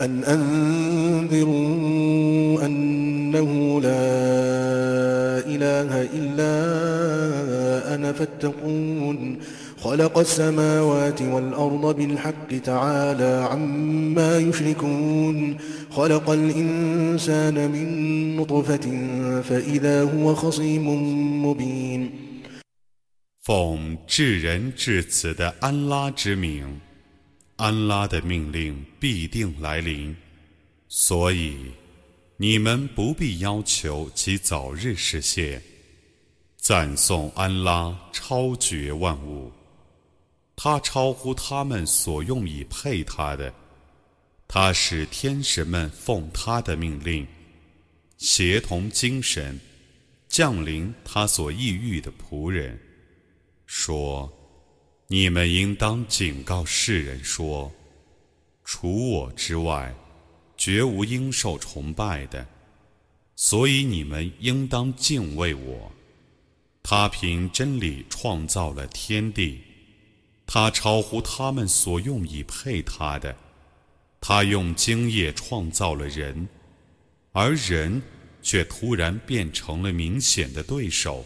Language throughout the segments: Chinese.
أن أنذروا أنه لا إله إلا أنا فاتقون خلق السماوات والأرض بالحق تعالى عما يشركون خلق الإنسان من نطفة فإذا هو خصيم مبين 奉至仁至慈的安拉之名， 安拉的命令必定来临，所以你们不必要求其早日实现。赞颂安拉超绝万物，他超乎他们所用以配他的，他使天神们奉他的命令，协同精神，降临他所抑郁的仆人。说：“你们应当警告世人说，除我之外，绝无应受崇拜的。所以你们应当敬畏我。他凭真理创造了天地，他超乎他们所用以配他的。他用精液创造了人，而人却突然变成了明显的对手。”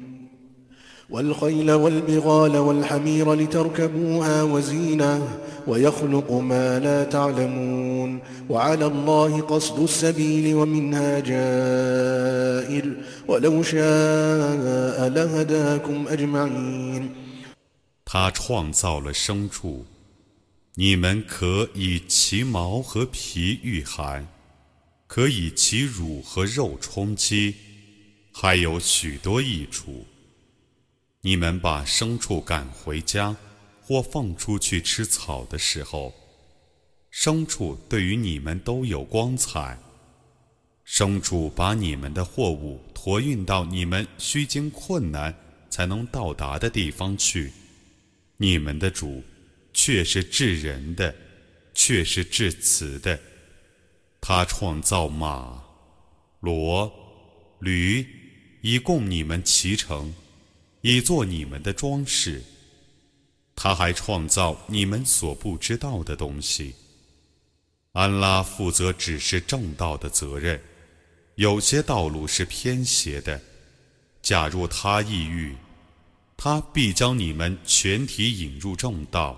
والخيل والبغال والحمير لتركبوها وزينه ويخلق ما لا تعلمون وعلى الله قصد السبيل ومنها جائر ولو شاء لهداكم أجمعين 他创造了牲畜，你们可以其毛和皮御寒，可以其乳和肉充饥，还有许多益处。 你们把牲畜赶回家。或放出去吃草的时候，牲畜对于你们都有光彩。牲畜把你们的货物驮运到你们需经困难才能到达的地方去。你们的主却是治人的，却是治慈的。他创造马、骡、驴，以供你们骑乘，以做你们的装饰。他还创造你们所不知道的东西。安拉负责指示正道的责任，有些道路是偏斜的。假若他抑郁，他必将你们全体引入正道。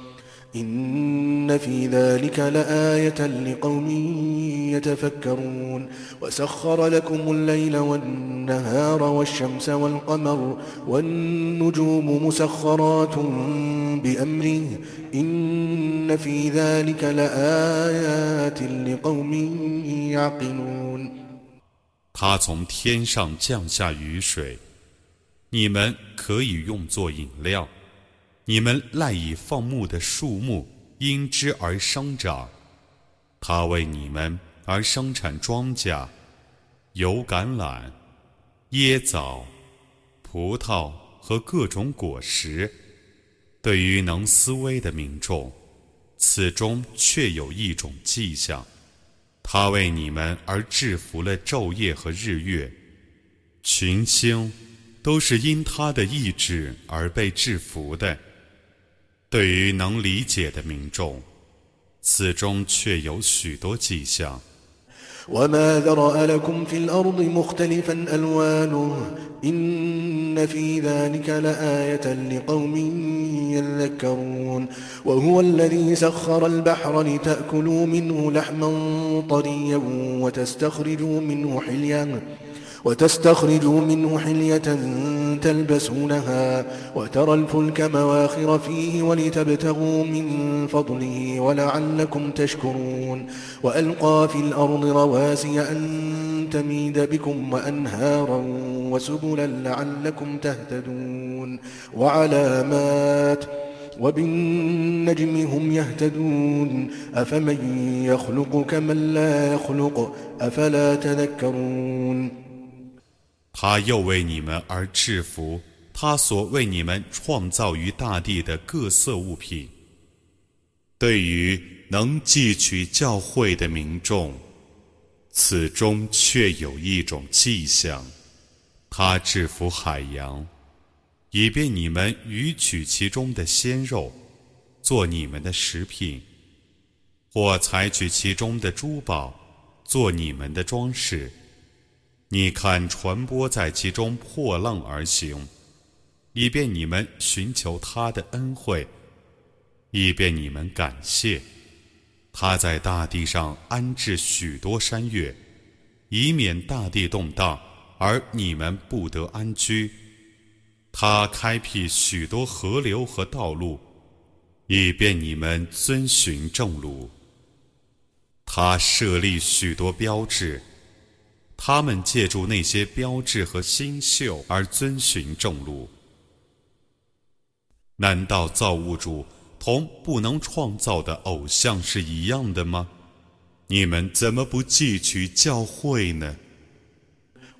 إن في ذلك لآية لقوم يتفكرون وسخر لكم الليل والنهار والشمس والقمر والنجوم مسخرات بأمره إن في ذلك لآيات لقوم يعقلون 他从天上降下雨水，你们可以用作饮料。 你们赖以放牧的树木因之而生长，它为你们而生产庄稼，有橄榄、椰枣、葡萄和各种果实。对于能思维的民众，此中确有一种迹象：他为你们而制服了昼夜和日月，群星都是因他的意志而被制服的。对于能理解的民众，此中却有许多迹象。 وما ذرأ لكم في الأرض مختلفا ألوانه إن في ذلك لآية لقوم يذكرون وهو الذي سخر البحر لتأكلوا منه لحما طريا وتستخرجوا منه حليا وتستخرجوا منه حلية تلبسونها وترى الفلك مواخر فيه ولتبتغوا من فضله ولعلكم تشكرون وألقى في الأرض رواسي أن تميد بكم وأنهارا وسبلا لعلكم تهتدون وعلامات وبالنجم هم يهتدون أفمن يخلق كمن لا يخلق أفلا تذكرون 他又为你们而制服他所为你们创造于大地的各色物品。对于能汲取教诲的民众，此中却有一种迹象：他制服海洋，以便你们鱼取其中的鲜肉，做你们的食品；或采取其中的珠宝，做你们的装饰。你看船舶在其中破浪而行，以便你们寻求他的恩惠，以便你们感谢他在大地上安置许多山岳，以免大地动荡而你们不得安居。他开辟许多河流和道路，以便你们遵循正路。他设立许多标志。他们借助那些标志和星宿而遵循正路。难道造物主同不能创造的偶像是一样的吗？你们怎么不汲取教诲呢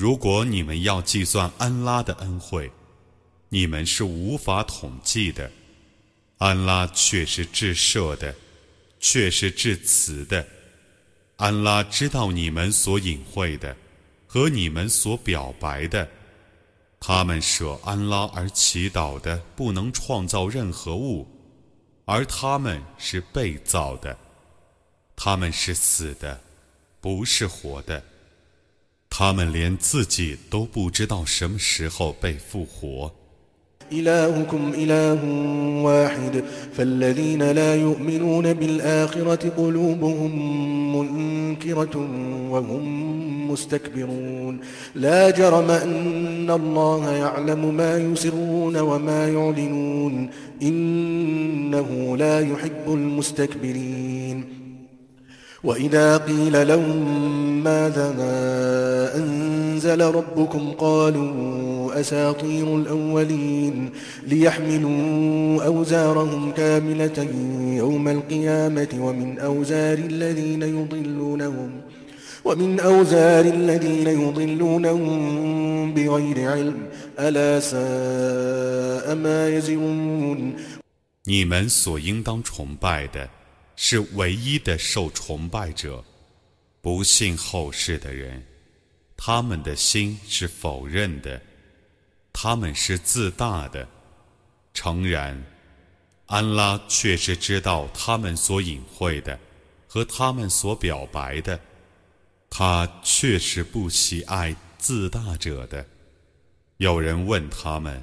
如果你们要计算安拉的恩惠，你们是无法统计的。安拉却是至赦的，却是至慈的。安拉知道你们所隐晦的和你们所表白的。他们舍安拉而祈祷的，不能创造任何物，而他们是被造的。他们是死的，不是活的。他们连自己都不知道什么时候被复活。إلهكم إله واحد فالذين لا يؤمنون بالآخرة قلوبهم منكرة وهم مستكبرون لا جرم أن الله يعلم ما يسرون وما يعلنون إنه لا يحب المستكبرين وإذا قيل لهم ماذا أنزل ربكم قالوا أساطير الأولين ليحملوا أوزارهم كاملة يوم القيامة ومن أوزار الذين يضلونهم ومن أوزار الذين يضلونهم بغير علم ألا ساء ما يزرون 你们所应当崇拜的 是唯一的受崇拜者。不信后世的人，他们的心是否认的，他们是自大的。诚然，安拉确实知道他们所隐晦的和他们所表白的，他确实不喜爱自大者的。有人问他们：“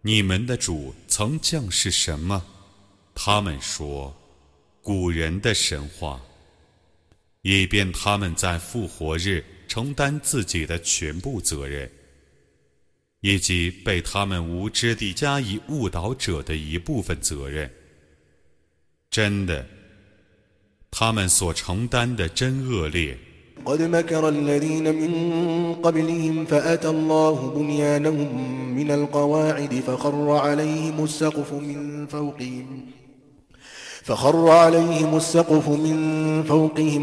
你们的主曾降世什么？”他们说：“古人的神话。”以便他们在复活日承担自己的全部责任，以及被他们无知地加以误导者的一部分责任。真的，他们所承担的真恶劣。 فخر عليهم السقف من فوقهم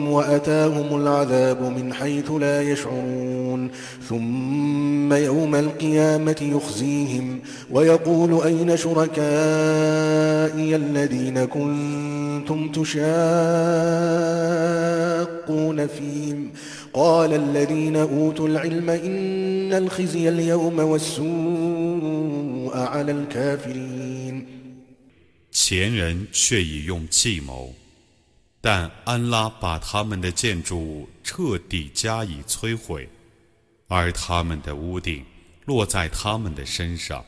وأتاهم العذاب من حيث لا يشعرون. ثم يوم القيامة يخزيهم ويقول أين شركائي الذين كنتم تشاقون فيهم؟ قال الذين أوتوا العلم إن الخزي اليوم والسوء على الكافرين. 前人却已用计谋，但安拉把他们的建筑物彻底加以摧毁，而他们的屋顶落在他们的身上，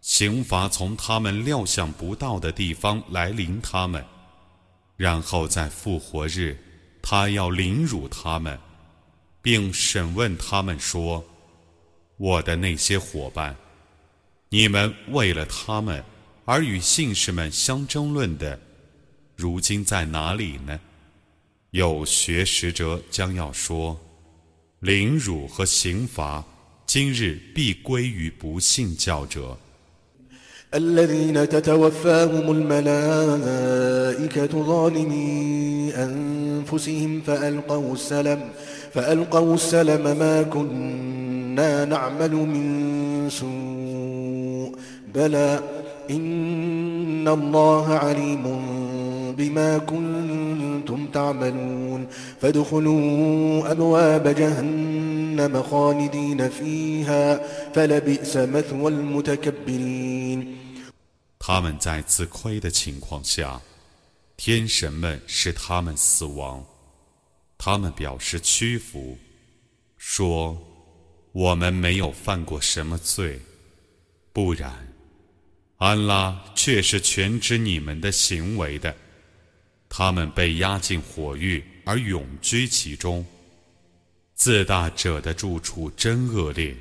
刑罚从他们料想不到的地方来临他们，然后在复活日，他要凌辱他们，并审问他们说：“我的那些伙伴，你们为了他们。”而与信士们相争论的，如今在哪里呢？有学识者将要说：凌辱和刑罚，今日必归于不信教者。إن الله عليم بما كنتم تعملون فادخلوا أبواب جهنم خالدين فيها فلبئس مثوى المتكبرين 他们在自亏的情况下，天神们使他们死亡。他们表示屈服，说：“我们没有犯过什么罪，不然。” 安拉却是全知你们的行为的。他们被押进火狱而永居其中。自大者的住处真恶劣。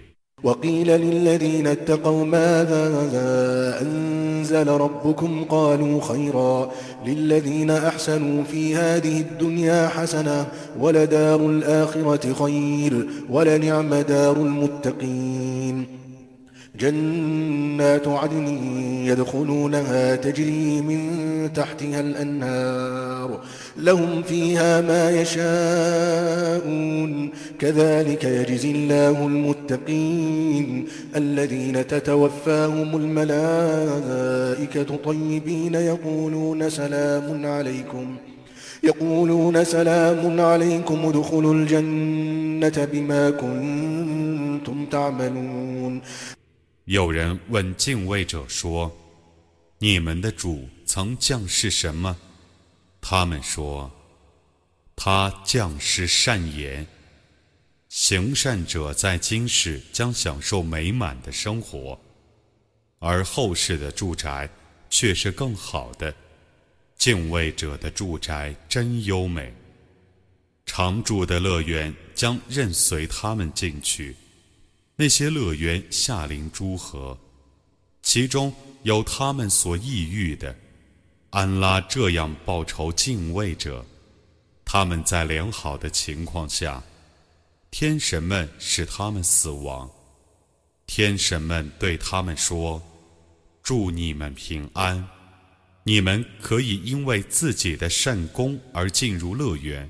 جنات عدن يدخلونها تجري من تحتها الأنهار. لهم فيها ما يشاءون. كذلك يجزي الله المتقين. الذين تتوفاهم الملائكة طيبين يقولون سلام عليكم. يقولون سلام عليكم. ادخلوا الجنة بما كنتم تعملون. 有人问敬畏者说：“你们的主曾降世什么？”他们说：“他降世善言。行善者在今世将享受美满的生活，而后世的住宅却是更好的。敬畏者的住宅真优美，常住的乐园将任随他们进去。”那些乐园下临诸河，其中有他们所抑郁的。安拉这样报仇敬畏者，他们在良好的情况下，天神们使他们死亡。天神们对他们说：“祝你们平安，你们可以因为自己的善功而进入乐园。”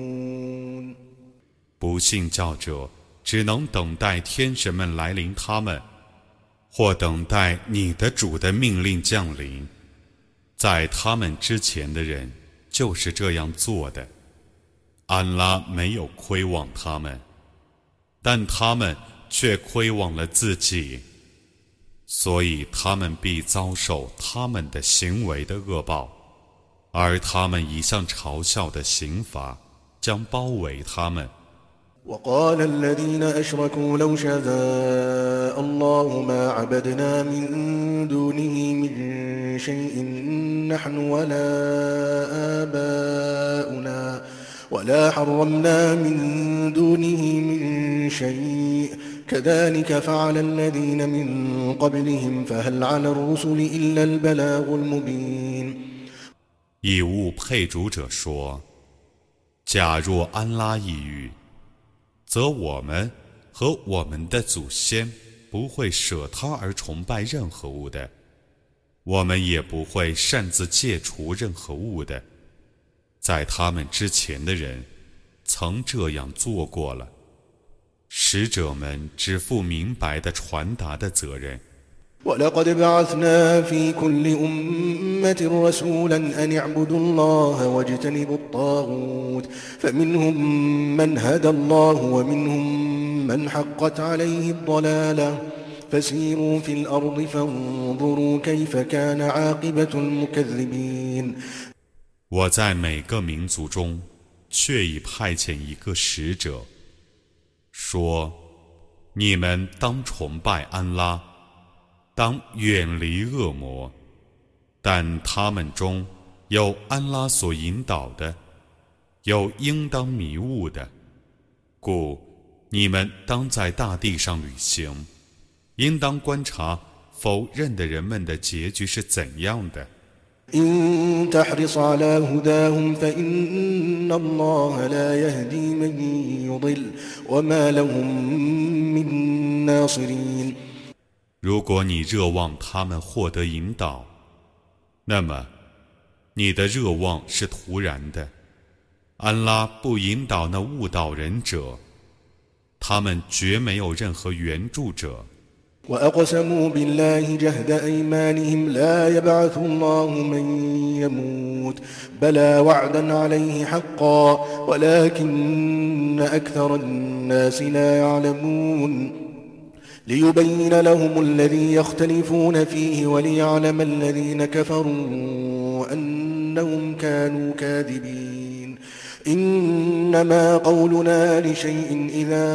不信教者只能等待天神们来临他们，或等待你的主的命令降临。在他们之前的人就是这样做的。安拉没有亏枉他们，但他们却亏枉了自己，所以他们必遭受他们的行为的恶报，而他们一向嘲笑的刑罚将包围他们。وقال الذين أشركوا لو شاء الله ما عبدنا من دونه من شيء نحن ولا آباؤنا ولا حرمنا من دونه من شيء كذلك فعل الذين من قبلهم فهل على الرسل إلا البلاغ المبين 以物配主者说：“假若安拉一语， 则我们和我们的祖先不会舍他而崇拜任何物的，我们也不会擅自戒除任何物的。在他们之前的人曾这样做过了。使者们只负明白的传达的责任。” ولقد بعثنا في كل أمة رسولا أن اعبدوا الله واجتنبوا الطاغوت فمنهم من هدى الله ومنهم من حقت عليه الضلالة فسيروا في الأرض فانظروا كيف كان عاقبة المكذبين 我在每个民族中，却已派遣一个使者，说：“你们当崇拜安拉。”当远离恶魔，但他们中有安拉所引导的，有应当迷雾的，故你们当在大地上旅行，应当观察否认的人们的结局是怎样的。如果你热望他们获得引导，那么你的热望是徒然的。安拉不引导那误导人者，他们绝没有任何援助者。ليبين لهم الذي يختلفون فيه وليعلم الذين كفروا أنهم كانوا كاذبين إنما قولنا لشيء إذا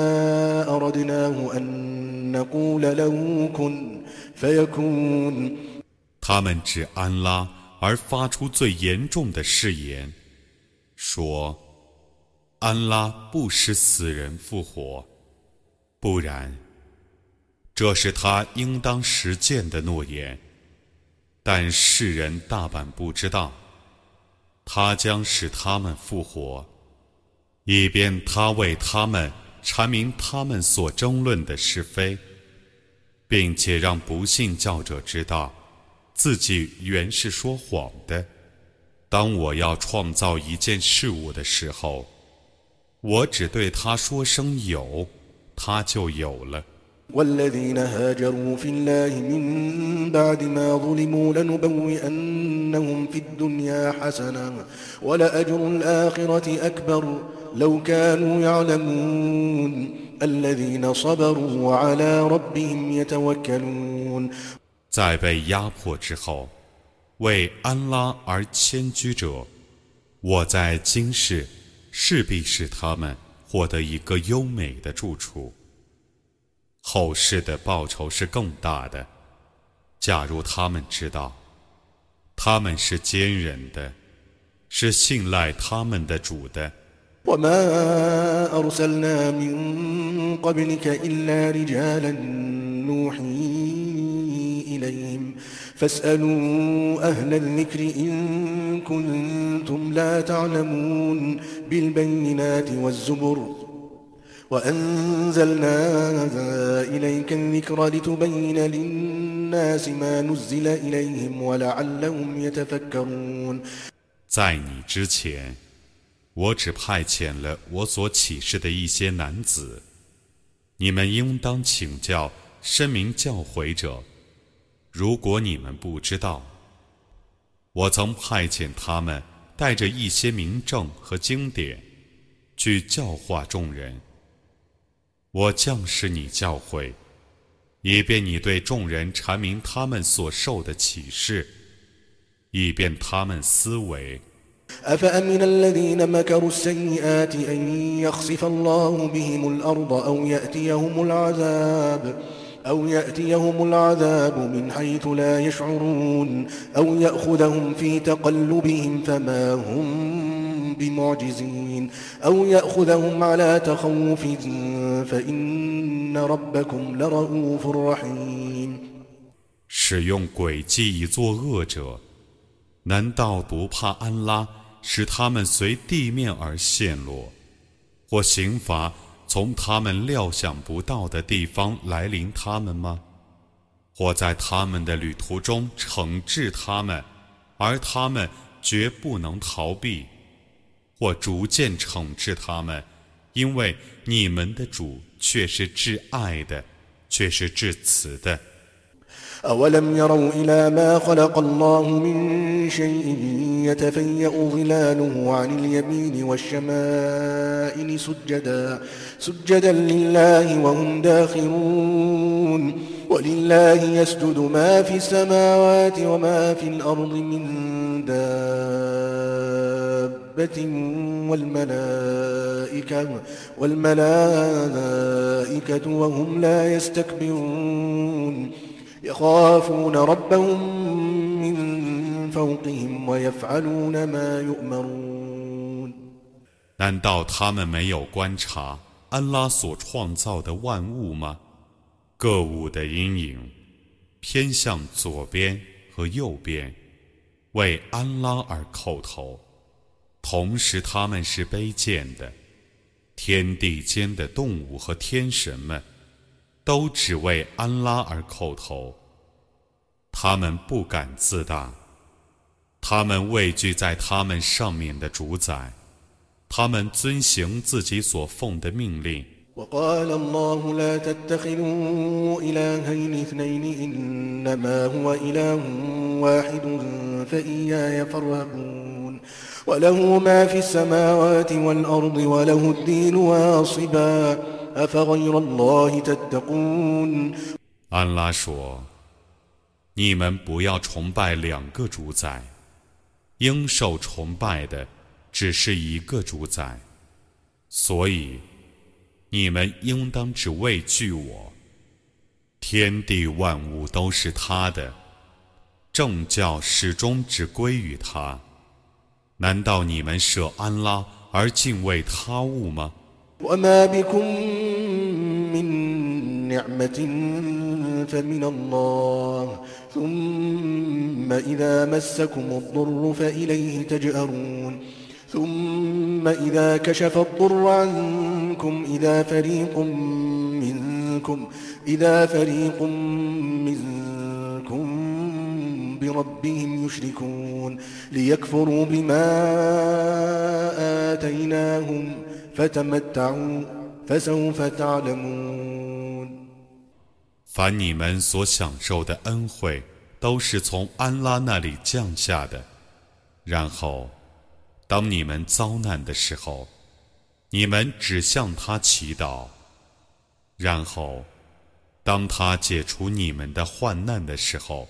أردناه أن نقول له كن فيكون 他们指安拉而发出最严重的誓言，说：“安拉不使死人复活，不然。” 这是他应当实践的诺言，但世人大半不知道，他将使他们复活，以便他为他们阐明他们所争论的是非，并且让不信教者知道，自己原是说谎的。当我要创造一件事物的时候，我只对他说声有，他就有了。والذين هاجروا في الله من بعد ما ظلموا لنبوئنهم في الدنيا حسنة ولأجر الآخرة أكبر لو كانوا يعلمون الذين صبروا وعلى ربهم يتوكلون 在被压迫之后，为安拉而迁居者，我在今世势必使他们获得一个优美的住处。 后世的报酬是更大的。假如他们知道，他们是坚忍的，是信赖他们的主的。وأنزلنا إليك الذكر لتبين للناس ما نزل إليهم ولعلهم يتفكرون 在你之前，我只派遣了我所启示的一些男子，你们应当请教声明教诲者。如果你们不知道，我曾派遣他们带着一些明证和经典，去教化众人。我降使你教诲， 以便你对众人阐明他们所受的启示，以便他们思维。 أفأمن الذين مكروا السيئات أن يخسف الله بهم الأرض أو يأتيهم العذاب أو يأتيهم العذاب من حيث لا يشعرون أو يأخذهم في تقلبهم فما هم بمعجزين أو يأخذهم على تخوف فإن ربكم لرؤوف رحيم 使用诡计以作恶者，难道不怕安拉使他们随地面而陷落，或刑罚从他们料想不到的地方来临他们吗？或在他们的旅途中惩治他们，而他们绝不能逃避？或逐渐惩治他们，因为你们的主 却是至爱的，却是至慈的。أولم يروا إلى ما خلق الله من شيء يتفيأ ظلاله عن اليمين والشمائل سجدا سجدا لله وهم داخرون ولله يسجد ما في السماوات وما في الأرض من دابة والملائكة والملائكة وهم لا يستكبرون يخافون ربهم من فوقهم ويفعلون ما يؤمرون 难道他们没有观察安拉所创造的万物吗？各物的阴影偏向左边和右边，为安拉而叩头。同时，他们是卑贱的。 天地间的动物和天神们。都只为安拉而叩头，他们不敢自大，他们畏惧在他们上面的主宰，他们遵行自己所奉的命令。安拉说：“你们不要崇拜两个主宰，应受崇拜的只是一个主宰。所以，你们应当只畏惧我。天地万物都是他的，正教始终只归于他。难道你们舍安拉而敬畏他物吗？” وما بكم من نعمة فمن الله ثم إذا مسكم الضر فإليه تجأرون ثم إذا كشف الضر عنكم إذا فريق منكم إذا فريق منكم بربهم يشركون ليكفروا بما آتيناهم 凡你们所享受的恩惠，都是从安拉那里降下的。然后， 当你们遭难的时候，你们只向他祈祷；然后，当他解除你们的患难的时候，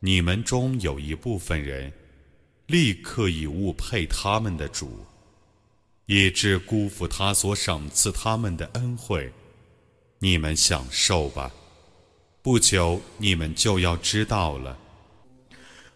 你们中有一部分人立刻以物配他们的主。以致辜负他所赏赐他们的恩惠，你们享受吧。不久你们就要知道了。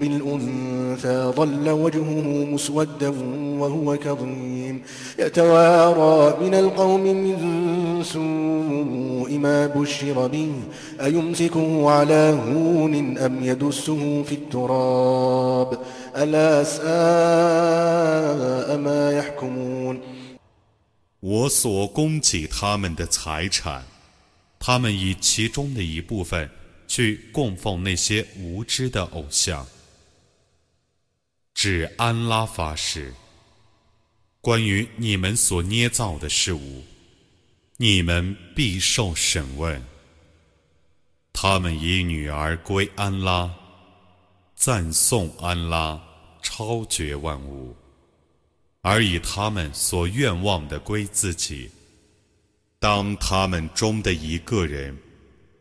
بالأنثى ظل وجهه مسودا وهو كظيم يتوارى من القوم من سوء ما بشر به أيمسكه على هون أم يدسه في التراب ألا ساء ما يحكمون 我所供给他们的财产，他们以其中的一部分去供奉那些无知的偶像， 指安拉发誓：关于你们所捏造的事物，你们必受审问。他们以女儿归安拉，赞颂安拉超绝万物，而以他们所愿望的归自己。当他们中的一个人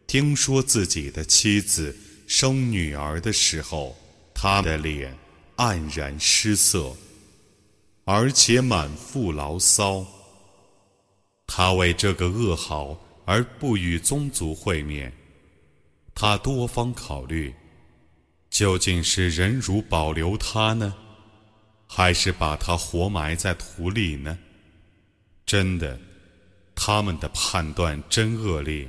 听说自己的妻子生女儿的时候，他的脸黯然失色，而且满腹牢骚。他为这个噩耗而不与宗族会面。他多方考虑，究竟是忍辱保留他呢，还是把他活埋在土里呢？真的，他们的判断真恶劣。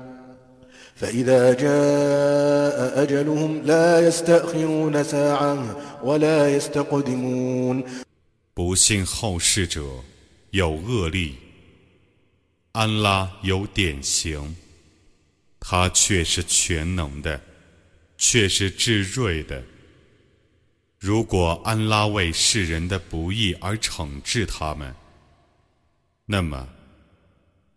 فإذا جاء أجلهم لا يستأخرون ساعة ولا يستقدمون 不幸后世者有恶力，安拉有典型，他却是全能的，却是至睿的。如果安拉为世人的不义而惩治他们，那么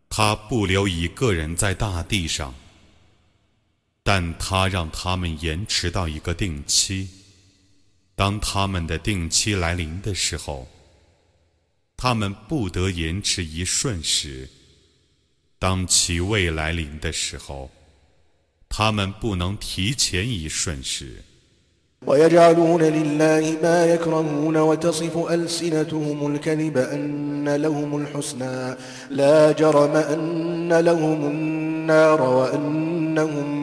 他不留一个人在大地上。 但他让他们延迟到一个定期。当他们的定期来临的时候，他们不得延迟一瞬时；当其未来临的时候，他们不能提前一瞬时。ويجعلون لله ما يكرهون وتصف ألسنتهم الكذب أن لهم الحسنى لا جرم أن لهم النار وأنهم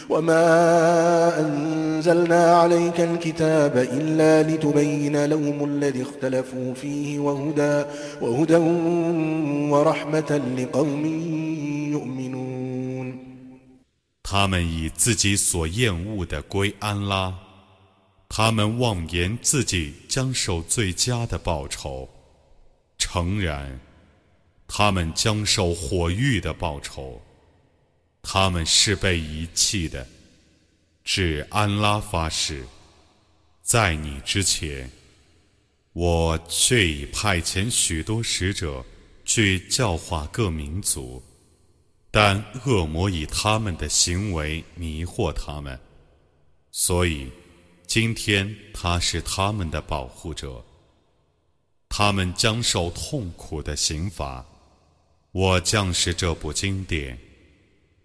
وما أنزلنا عليك الكتاب إلا لتبين لهم الذي اختلفوا فيه وهدى, وهدى ورحمة لقوم يؤمنون 他们以自己所厌恶的归安拉，他们妄言自己将受最佳的报酬。诚然，他们将受火狱的报酬。 他们是被遗弃的。至安拉发誓，在你之前，我却已派遣许多使者去教化各民族，但恶魔以他们的行为迷惑他们，所以今天他是他们的保护者。他们将受痛苦的刑罚。我降示这部经典，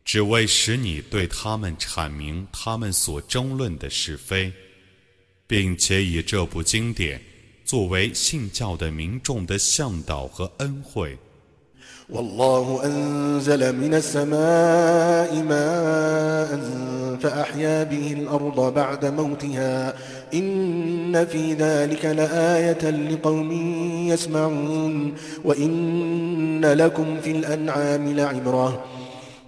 只为使你对他们阐明他们所争论的是非，并且以这部经典作为信教的民众的向导和恩惠。والله أنزل من السماء ماء فأحيا به الأرض بعد موتها إن في ذلك لآية لقوم يسمعون وإن لكم في الأنعام لعبرة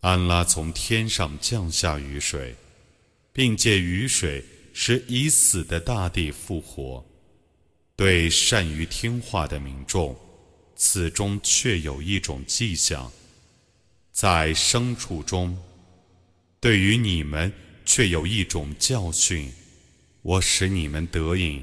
安拉从天上降下雨水并借雨水使已死的大地复活对善于听话的民众此中却有一种迹象在牲畜中对于你们却有一种教训我使你们得以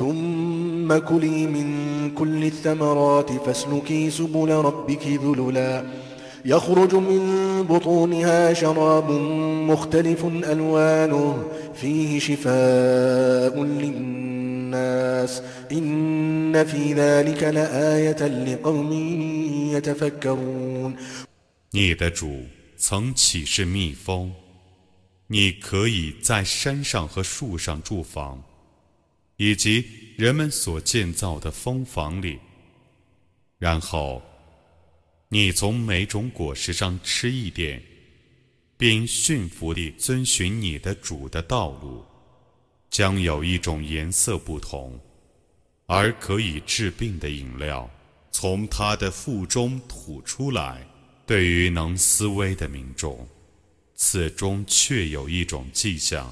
ثم كلي من كل الثمرات فاسلكي سبل ربك ذللا يخرج من بطونها شراب مختلف ألوانه فيه شفاء للناس إن في ذلك لآية لقوم يتفكرون 你的主曾启示蜜蜂，你可以在山上和树上住房， 以及人们所建造的蜂房里。然后，你从每种果实上吃一点，并驯服地遵循你的主的道路，将有一种颜色不同，而可以治病的饮料从他的腹中吐出来。对于能思维的民众，此中确有一种迹象。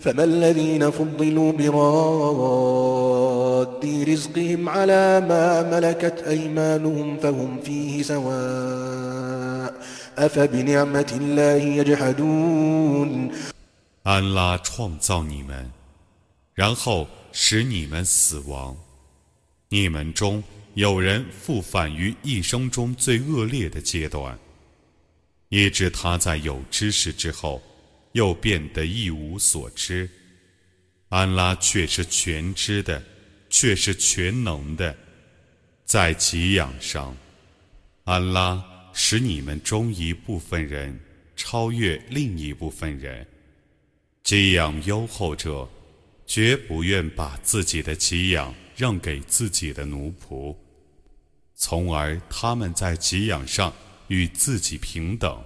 فما الذين فضلوا براد رزقهم على ما ملكت أيمانهم فهم فيه سواء أفبنعمة الله يجحدون 安拉创造你们，然后使你们死亡。你们中有人复返于一生中最恶劣的阶段，以致他在有知识之后。 又变得一无所知，安拉却是全知的，却是全能的。在给养上，安拉使你们中一部分人超越另一部分人。给养优厚者，绝不愿把自己的给养让给自己的奴仆，从而他们在给养上与自己平等。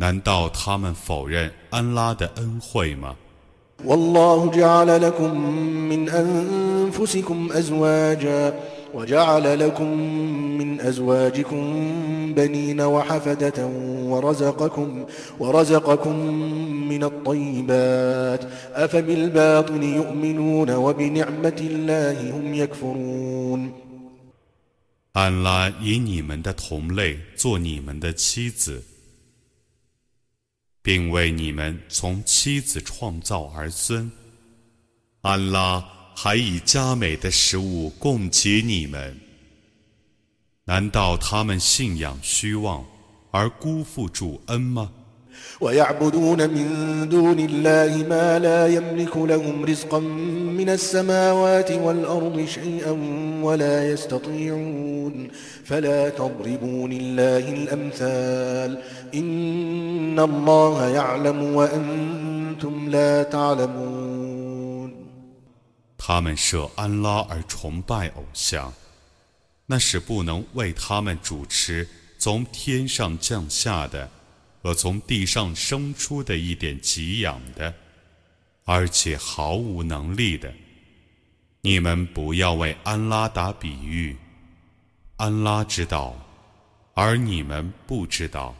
难道他们否认安拉的恩惠吗？والله جعل لكم من أنفسكم أزواجا وجعل لكم من أزواجكم بنين وحفدة ورزقكم ورزقكم من الطيبات أفبالباطل يؤمنون وبنعمة الله هم يكفرون 安拉以你们的同类做你们的妻子。 并为你们从妻子创造儿孙，安拉还以佳美的食物供给你们。难道他们信仰虚妄而辜负主恩吗 ？ويعبدون من دون الله ما لا يملك لهم رزقا من السماوات والأرض شيئا ولا يستطيعون فلا تضربوا لله الأمثال إن الله يعلم وأنتم لا تعلمون 他们设安拉而崇拜偶像，那是不能为他们主持从天上降下的。 和从地上生出的一点给养的，而且毫无能力的，你们不要为安拉打比喻，安拉知道，而你们不知道。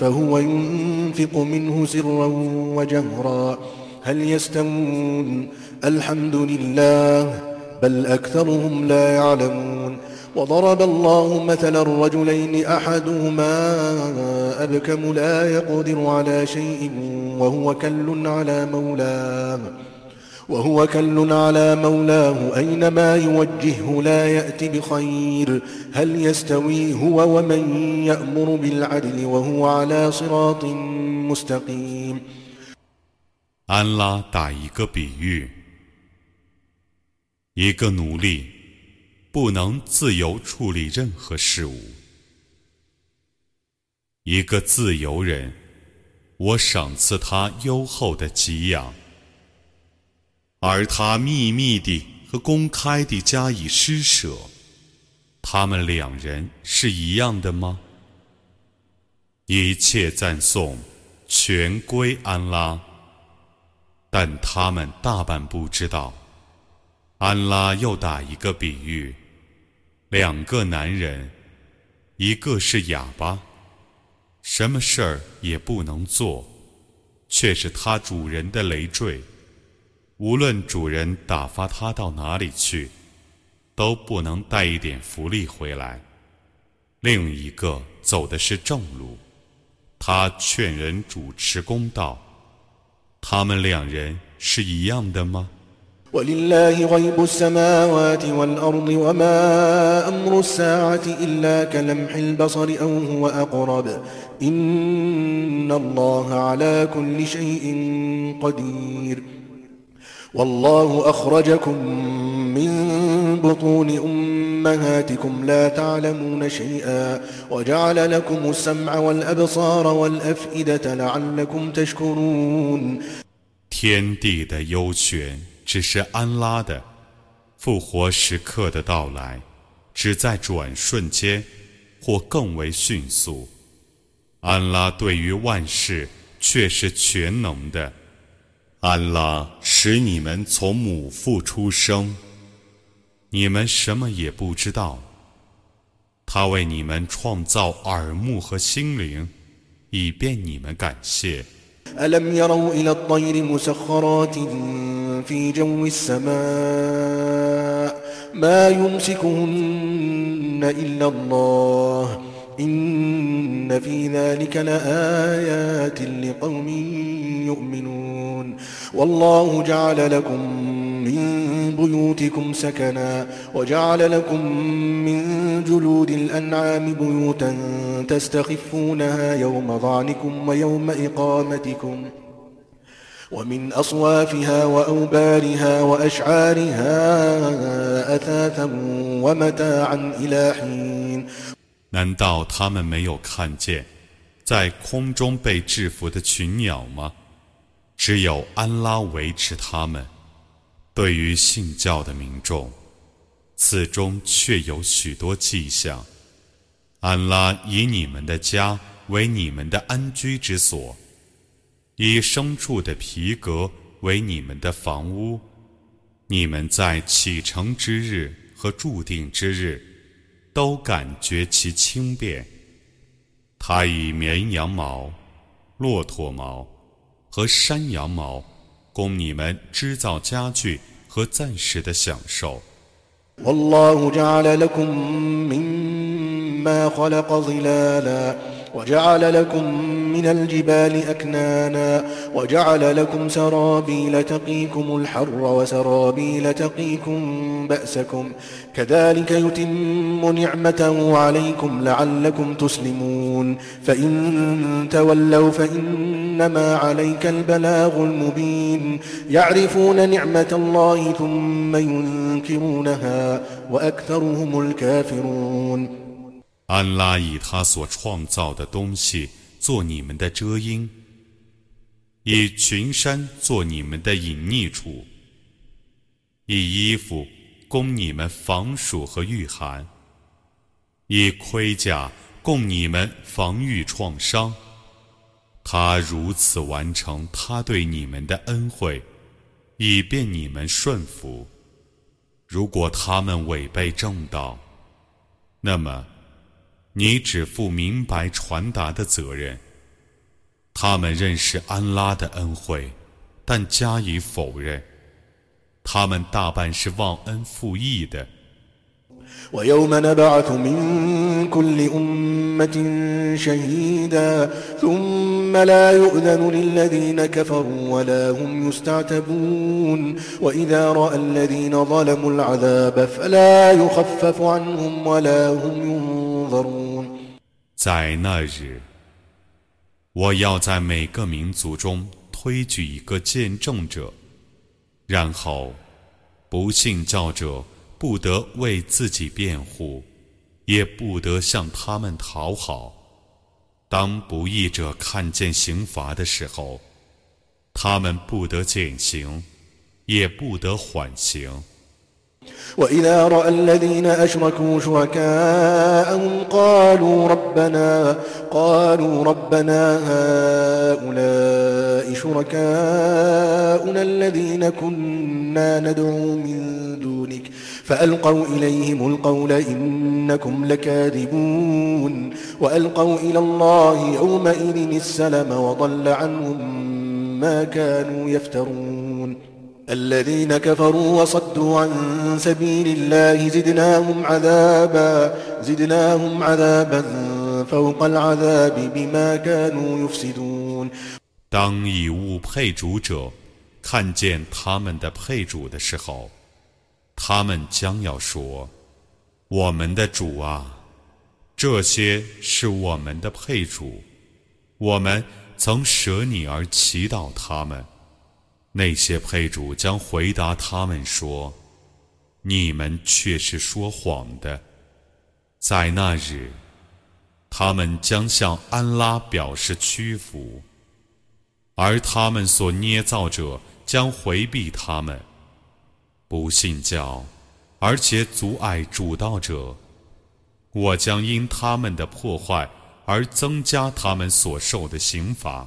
فهو ينفق منه سرا وجهرا هل يستوون؟ الحمد لله بل أكثرهم لا يعلمون. وضرب الله مثلا الرجلين أحدهما أبكم لا يقدر على شيء وهو كل على مولاه. وهو كل على مولاه أينما يوجهه لا يأت بخير هل يستوي هو ومن يأمر بالعدل وهو على صراط مستقيم 安拉打一个比喻，一个奴隶 不能自由处理任何事物。一个自由人，我赏赐他优厚的给养， 而他秘密地和公开地加以施舍。他们两人是一样的吗？一切赞颂全归安拉，但他们大半不知道。安拉又打一个比喻。两个男人，一个是哑巴，什么事儿也不能做，却是他主人的累赘。无论主人打发他到哪里去，都不能带一点福利回来。另一个走的是正路，他劝人主持公道。他们两人是一样的吗？ولله غيب السماوات والأرض وما أمر الساعة إلا كلمح البصر أو هو أقرب إن الله على كل شيء قدير والله أخرجكم من بطون أمهاتكم لا تعلمون شيئا وجعل لكم السمع والأبصار والأفئدة لعلكم تشكرون 天地的优选只是安拉的复活时刻的到来，只在转瞬间，或更为迅速。安拉对于万事却是全能的。 安拉使你们从母腹出生，你们什么也不知道。他为你们创造耳目和心灵，以便你们感谢。ألم يروا إلى الطير مسخرات في جو السماء ما يمسكهن إلا الله إن في ذلك لآيات لقوم يؤمنون والله جعل لكم من بيوتكم سكنا وجعل لكم من جلود الأنعام بيوتا تستخفونها يوم ظعنكم ويوم إقامتكم ومن أصوافها وأوبارها وأشعارها أثاثا ومتاعا إلى حين 难道他们没有看见在空中被制服的群鸟吗？ 只有安拉维持他们。对于信教的民众，此中却有许多迹象。安拉以你们的家为你们的安居之所，以牲畜的皮革为你们的房屋。你们在启程之日和注定之日。都感觉其轻便。它以绵羊毛、骆驼毛和山羊毛供你们织造家具和暂时的享受。وجعل لكم من الجبال أكنانا وجعل لكم سرابيل تقيكم الحر وسرابيل تقيكم بأسكم كذلك يتم نعمته عليكم لعلكم تسلمون فإن تولوا فإنما عليك البلاغ المبين يعرفون نعمة الله ثم ينكرونها وأكثرهم الكافرون 安拉以他所创造的东西 做你们的遮阴，以群山做你们的隐匿处，以衣服供你们防暑和御寒，以盔甲供你们防御创伤。他如此完成他对你们的恩惠，以便你们顺服。如果他们违背正道，那么。你只负明白传达的责任。他们认识安拉的恩惠，但加以否认。他们大半是忘恩负义的。ويوم نبعث من كل أمة شهيدا ثم لا يؤذن للذين كفروا ولا هم يستعتبون وإذا رأى الذين ظلموا العذاب فلا يخفف عنهم ولا هم ينظرون 在那日，我要在每个民族中推举一个见证者，然后不信教者。不得为自己辩护，也不得向他们讨好。当不义者看见刑罚的时候，他们不得减刑，也不得缓刑。وإذا رأى الذين أشركوا شركاءهم قالوا ربنا قالوا ربنا هؤلاء شركاؤنا الذين كنا ندعو من دونك. فألقوا إليهم القول إنكم لكاذبون. وألقوا إلى الله يومئذ السلم وضل عنهم ما كانوا يفترون. الذين كفروا وصدوا عن سبيل الله زدناهم عذابا زدناهم عذابا فوق العذاب بما كانوا يفسدون 当以物配主者看见他们的配主的时候，他们将要说：“我们的主啊，这些是我们的配主，我们曾舍你而祈祷他们。” 那些配主将回答他们说：“你们却是说谎的。”在那日，他们将向安拉表示屈服，而他们所捏造者将回避他们。不信教，而且阻碍主道者，我将因他们的破坏而增加他们所受的刑罚。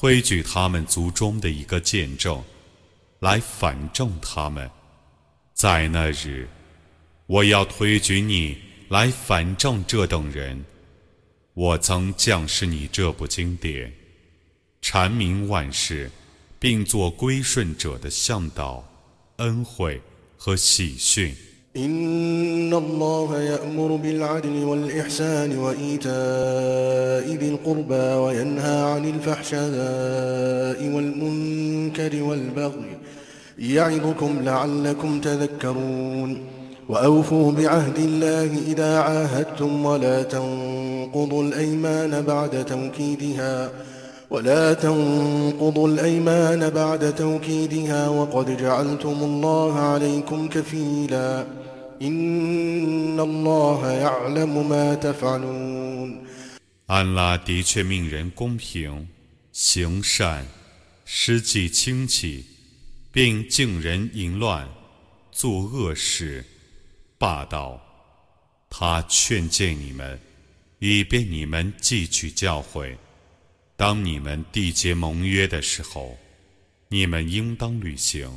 推举他们族中的一个见证，来反证他们。在那日，我要推举你来反证这等人。我曾降示你这部经典，阐明万事，并作归顺者的向导、恩惠和喜讯。إن الله يأمر بالعدل والإحسان وإيتاء ذي القربى وينهى عن الفحشاء والمنكر والبغي يعظكم لعلكم تذكرون وأوفوا بعهد الله إذا عاهدتم ولا تنقضوا الأيمان بعد توكيدها تنقضوا الأيمان بعد توكيدها وقد جعلتم الله عليكم كفيلاً 安拉的确命人公平、行善、施济亲戚，并敬人淫乱、作恶事、霸道。他劝诫你们，以便你们汲取教诲。 当你们缔结盟约的时候，你们应当履行。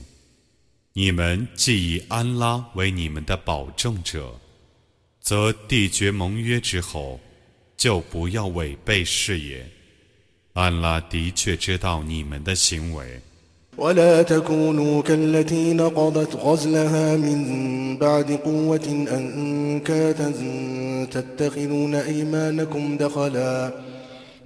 你们既以安拉为你们的保证者，则缔结盟约之后，就不要违背誓言。安拉的确知道你们的行为。تتخذون أيمانكم دخلا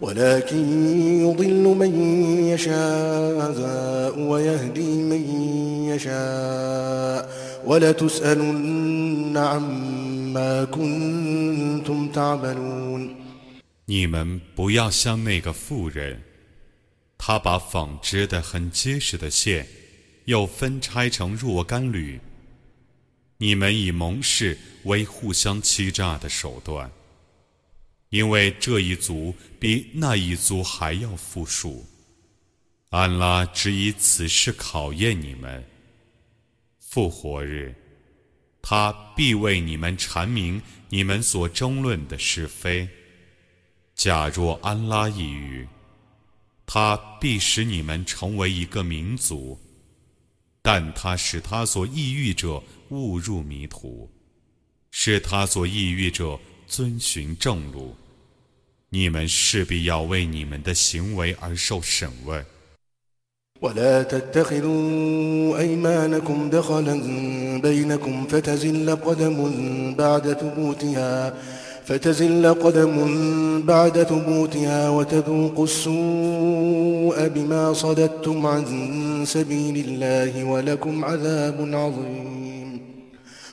ولكن يضل من يشاء ويهدي من يشاء ولتسألن عما كنتم تعملون 你们不要像那个妇人，她把纺织的很结实的线，又分拆成若干缕。你们以盟誓为互相欺诈的手段。 因为这一族比那一族还要富庶，安拉只以此事考验你们。复活日，他必为你们阐明你们所争论的是非。假若安拉抑郁，他必使你们成为一个民族，但他使他所抑郁者误入迷途，使他所抑郁者遵循正路。你们势必要为你们的行为而受审问。ولا تتخذوا أيمانكم دخلا بينكم فتزل قدم بعد ثبوتها فتزل قدم بعد ثبوتها وتذوقوا السوء بما صددتم عن سبيل الله ولكم عذاب عظيم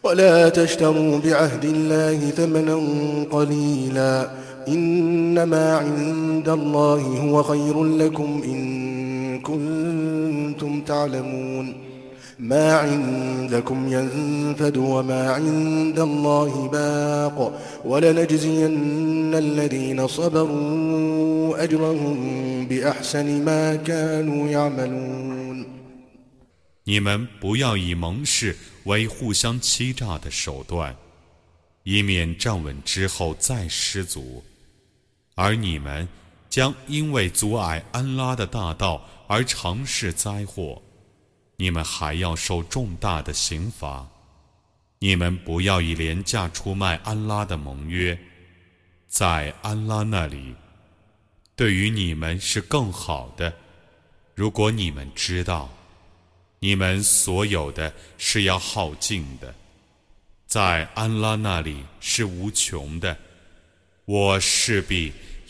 ولا تشتروا بعهد الله ثمنا قليلا إنما عند الله هو خير لكم إن كنتم تعلمون ما عندكم ينفد وما عند الله باق ولنجزين الذين صبروا أجرهم بأحسن ما كانوا يعملون 你们不要以盟誓为互相欺诈的手段，以免站稳之后再失足。 而你们将因为阻碍安拉的大道而尝试灾祸，你们还要受重大的刑罚。你们不要以廉价出卖安拉的盟约，在安拉那里，对于你们是更好的。如果你们知道，你们所有的是要耗尽的，在安拉那里是无穷的。我势必。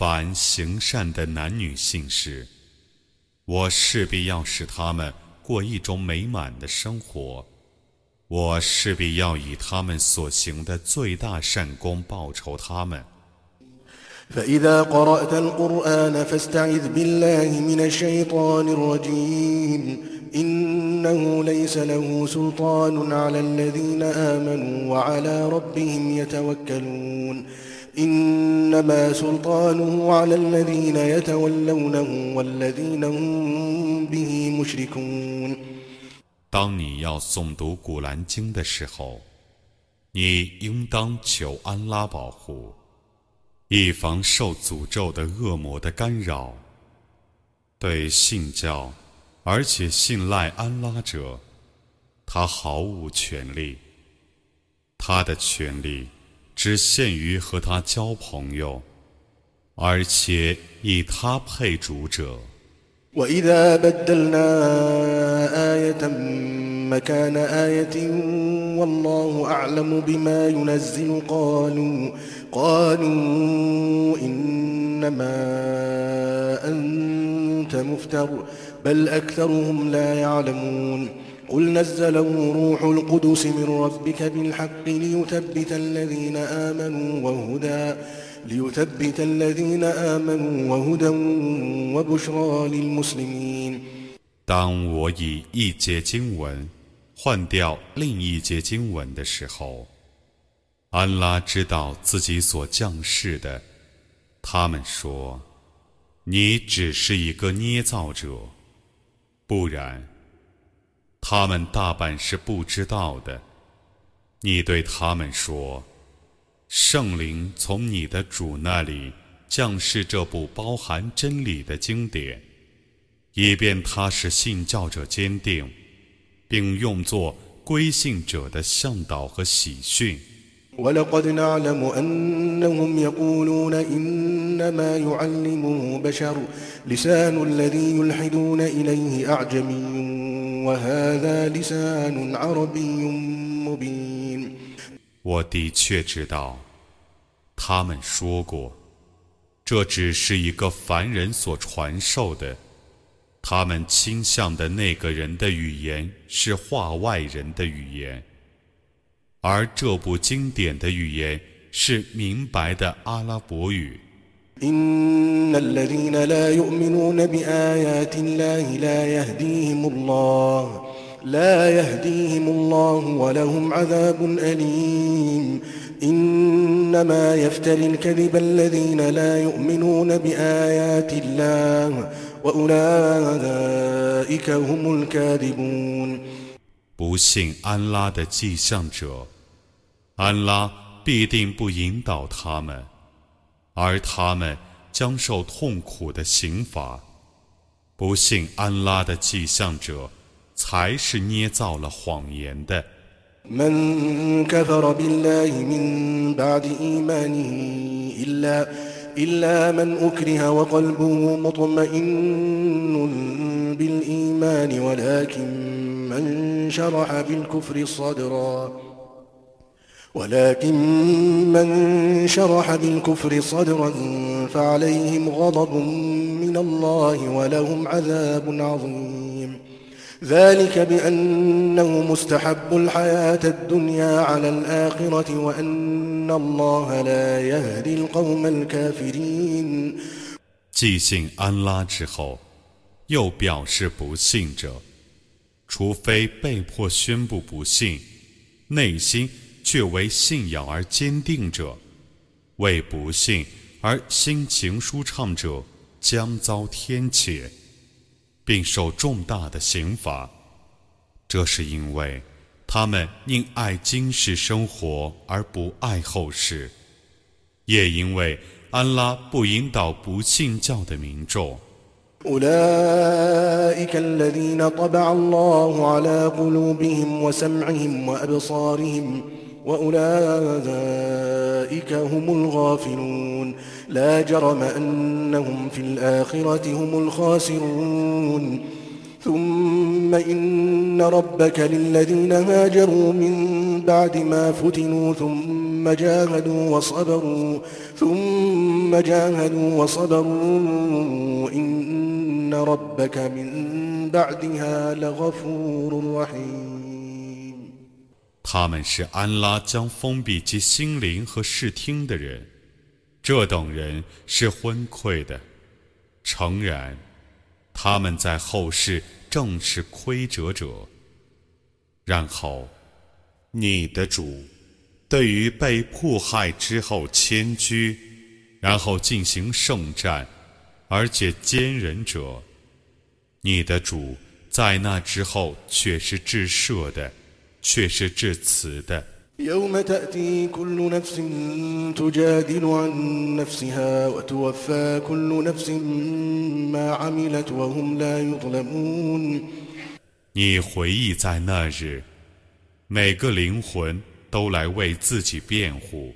凡行善的男女性士，我势必要使他们过一种美满的生活。我势必要以他们所行的最大善功报酬他们。إنما سلطانه على الذين يتولونه والذين هم به مشركون 当你要诵读古兰经的时候，你应当求安拉保护，以防受诅咒的恶魔的干扰。对信教而且信赖安拉者，他毫无权利，他的权利。 只限于和他交朋友，而且以他配主者。وإذا بدلنا آية مكان آية والله أعلم بما ينزل قالوا قالوا إنما أنت مفتر بل أكثرهم لا يعلمون قل نزله روح القدس من ربك بالحق ليثبت الذين آمنوا وهدى ليثبت الذين آمنوا وهدى وبشرى للمسلمين 当我以一节经文换掉另一节经文的时候，安拉知道自己所降世的。他们说：“你只是一个捏造者，不然。” 他们大半是不知道的。你对他们说：“圣灵从你的主那里降世这部包含真理的经典，以便他使信教者坚定，并用作归信者的向导和喜讯。” ولقد نعلم أنهم يقولون إنما يعلمه بشر لسان الذي يلحدون إليه أعجمي وهذا لسان عربي مبين 我的确知道，他们说过，这只是一个凡人所传授的。他们倾向的那个人的语言是话外人的语言。 而这部经典的语言是明白的阿拉伯语。إن الذين لا يؤمنون بآيات الله لا يهديهم الله لا يهديهم الله ولهم عذاب أليم إنما يفتري الكذب الذين لا يؤمنون بآيات الله وأولئك هم الكاذبون 不信安拉的迹象者，安拉必定不引导他们。而他们将受痛苦的刑罚。不信安拉的迹象者，才是捏造了谎言的。من كفر بالله من بعد إيمانه إلا إلا من أكره وقلبه مطمئن بالإيمان ولكن من شرح بالكفر صدرًا ولكن من شرح بالكفر صدرا فعليهم غضب من الله ولهم عذاب عظيم ذلك بأنه مستحب الحياة الدنيا على الآخرة وأن الله لا يهدي القوم الكافرين 既信安拉之后，又表示不信者， 除非被迫宣布不信，内心却为信仰而坚定者，为不信而心情舒畅者，将遭天谴，并受重大的刑罚。这是因为他们宁爱今世生活而不爱后世，也因为安拉不引导不信教的民众。وأولئك هم الغافلون. لا جرم أنهم في الآخرة هم الخاسرون. ثم إن ربك للذين هاجروا من بعد ما فتنوا ثم جاهدوا وصبروا ثم جاهدوا وصبروا. إن ربك من بعدها لغفور رحيم 他们是安拉将封闭其心灵和视听的人，这等人是昏聩的。诚然，他们在后世正是亏折者。然后，你的主对于被迫害之后迁居，然后进行圣战， 而且坚忍者，你的主在那之后却是至赦的。却是致辞的。يوم تأتي كل نفس تجادل عن نفسها وتوفى كل نفس ما عملت وهم لا يظلمون 你回忆在那日，每个灵魂都来为自己辩护，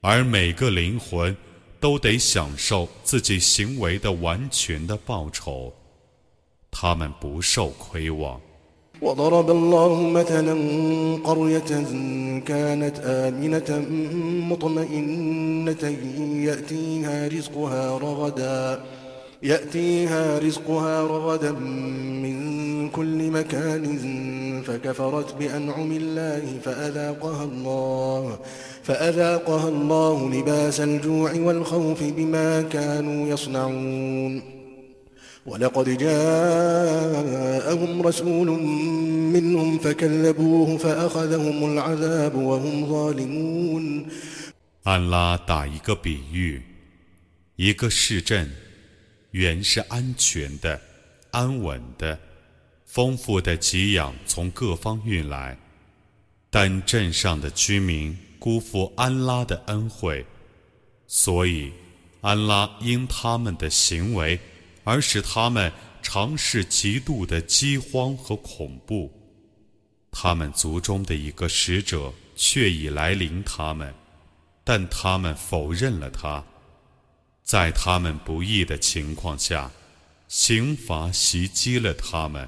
而每个灵魂 都得享受自己行为的完全的报酬，他们不受亏枉。وضرب الله مثلا قرية كانت آمنة مطمئنة يأتيها رزقها رغدا يأتيها رزقها رغدا من كل مكان فكفرت بأنعم الله فأذاقها الله فأذاقها الله لباس الجوع والخوف بما كانوا يصنعون ولقد جاءهم رسول منهم فكذبوه فأخذهم العذاب وهم ظالمون 安拉打一个比喻，一个市镇原是安全的、安稳的，丰富的给养从各方运来，但镇上的居民 辜负安拉的恩惠，所以安拉因他们的行为。而使他们尝试极度的饥荒和恐怖，他们族中的一个使者却已来临他们，但他们否认了他。在他们不义的情况下，刑罚袭击了他们。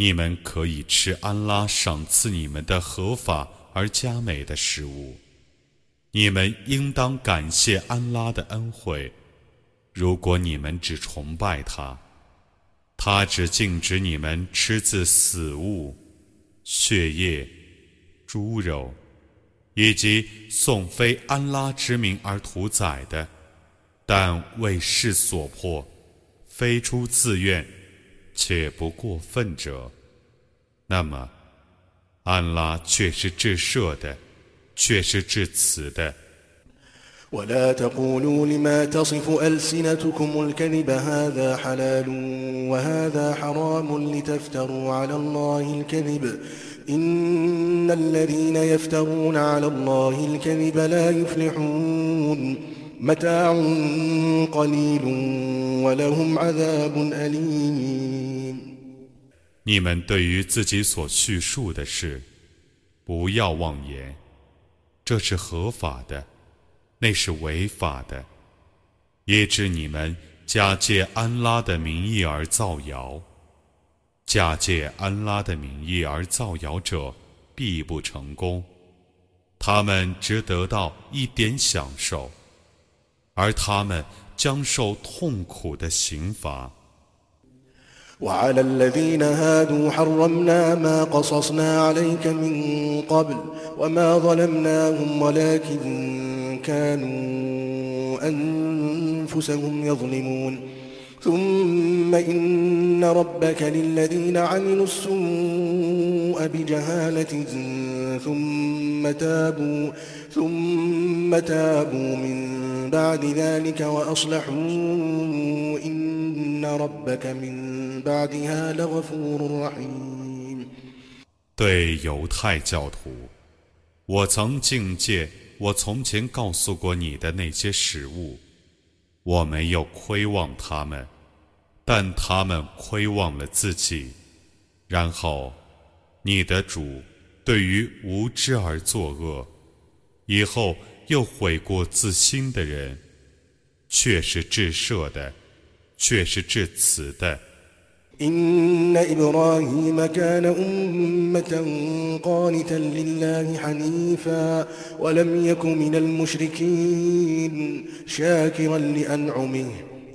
你们可以吃安拉赏赐你们的合法而佳美的食物。你们应当感谢安拉的恩惠。如果你们只崇拜他，他只禁止你们吃自死物、血液、猪肉，以及送非安拉之名而屠宰的，但为事所迫，非出自愿且不过分者，那么安拉却是至赦的，却是至慈的。ولا تقولوا لما تصف ألسنتكم الكذب هذا حلال وهذا حرام لتفتروا على الله الكذب إن الذين يفترون على الله الكذب لا يفلحون متاع قليل ولهم عذاب أليم 你们对于自己所叙述的事，不要妄言，这是合法的。那是违法的，也指你们假借安拉的名义而造谣，假借安拉的名义而造谣者必不成功，他们只得到一点享受， 而他们将受痛苦的刑罚。وعلى الذين هادوا حرمنا ما قصصنا عليك من قبل وما ظلمناهم ولكن كانوا أنفسهم يظلمون ثم إن ربك للذين عملوا السوء بجهالة ثم تابوا ثم تابوا من بعد ذلك وأصلحوا إن ربك من بعدها لغفور رحيم 对犹太教徒，我曾境界我从前告诉过你的那些食物，我没有亏望他们，但他们亏望了自己。然后，你的主对于无知而作恶， 以后又悔过自新的人，却是至赦的，却是至慈的。إن إبراهيم كان أمة قانتا لله حنيفا ولم يك من المشركين شاكرا لأنعمه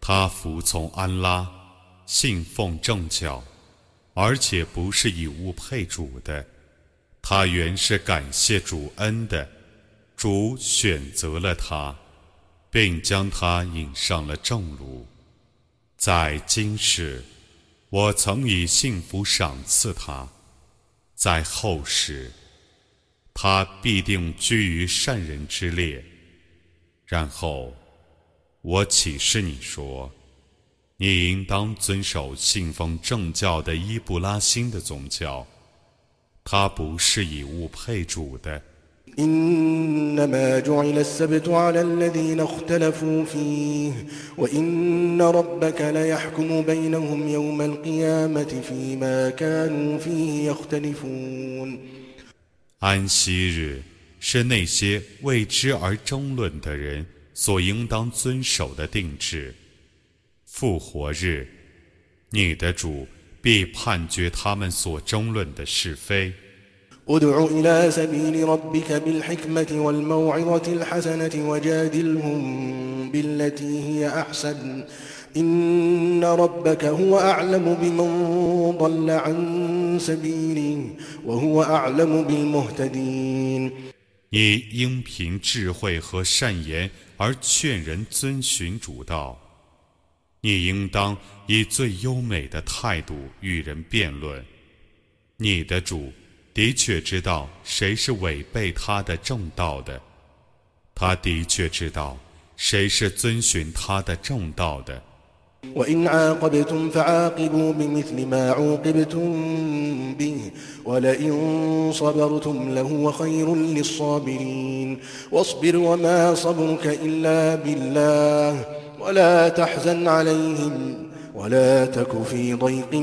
他服从安拉，信奉正教，而且不是以物配主的。他原是感谢主恩的，主选择了他。并将他引上了正路。在今世，我曾以幸福赏赐他；在后世，他必定居于善人之列。然后，我启示你说：你应当遵守信奉正教的伊布拉欣的宗教，他不是以物配主的。إنما جعل السبت على الذين اختلفوا فيه وإن ربك ليحكم بينهم يوم القيامة فيما كانوا فيه يختلفون 安息日是那些为之而争论的人 所应当遵守的定制。复活日，你的主必判决他们所争论的是非。ادع إلى سبيل ربك بالحكمة والموعظة الحسنة وجادلهم بالتي هي أحسن إن ربك هو أعلم بمن ضل عن سبيله وهو أعلم بالمهتدين 你应凭智慧和善言 而劝人遵循主道，你应当以最优美的态度与人辩论。你的主的确知道谁是违背他的正道的，他的确知道谁是遵循他的正道的。وإن عاقبتم فعاقبوا بمثل ما عوقبتم به ولئن صبرتم لهو خير للصابرين. واصبر وما صبرك إلا بالله ولا تحزن عليهم ولا تك في ضيق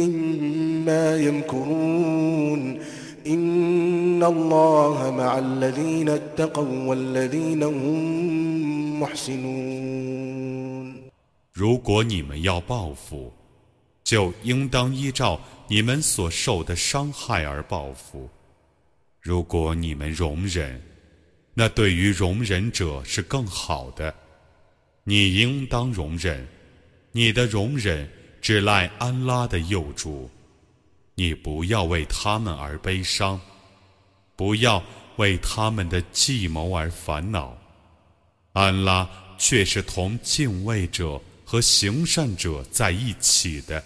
مما يمكرون. إن الله مع الذين اتقوا والذين هم محسنون. 如果你们要报复，就应当依照你们所受的伤害而报复；如果你们容忍，那对于容忍者是更好的。你应当容忍，你的容忍只赖安拉的佑助。你不要为他们而悲伤，不要为他们的计谋而烦恼。安拉却是同敬畏者。和行善者在一起的。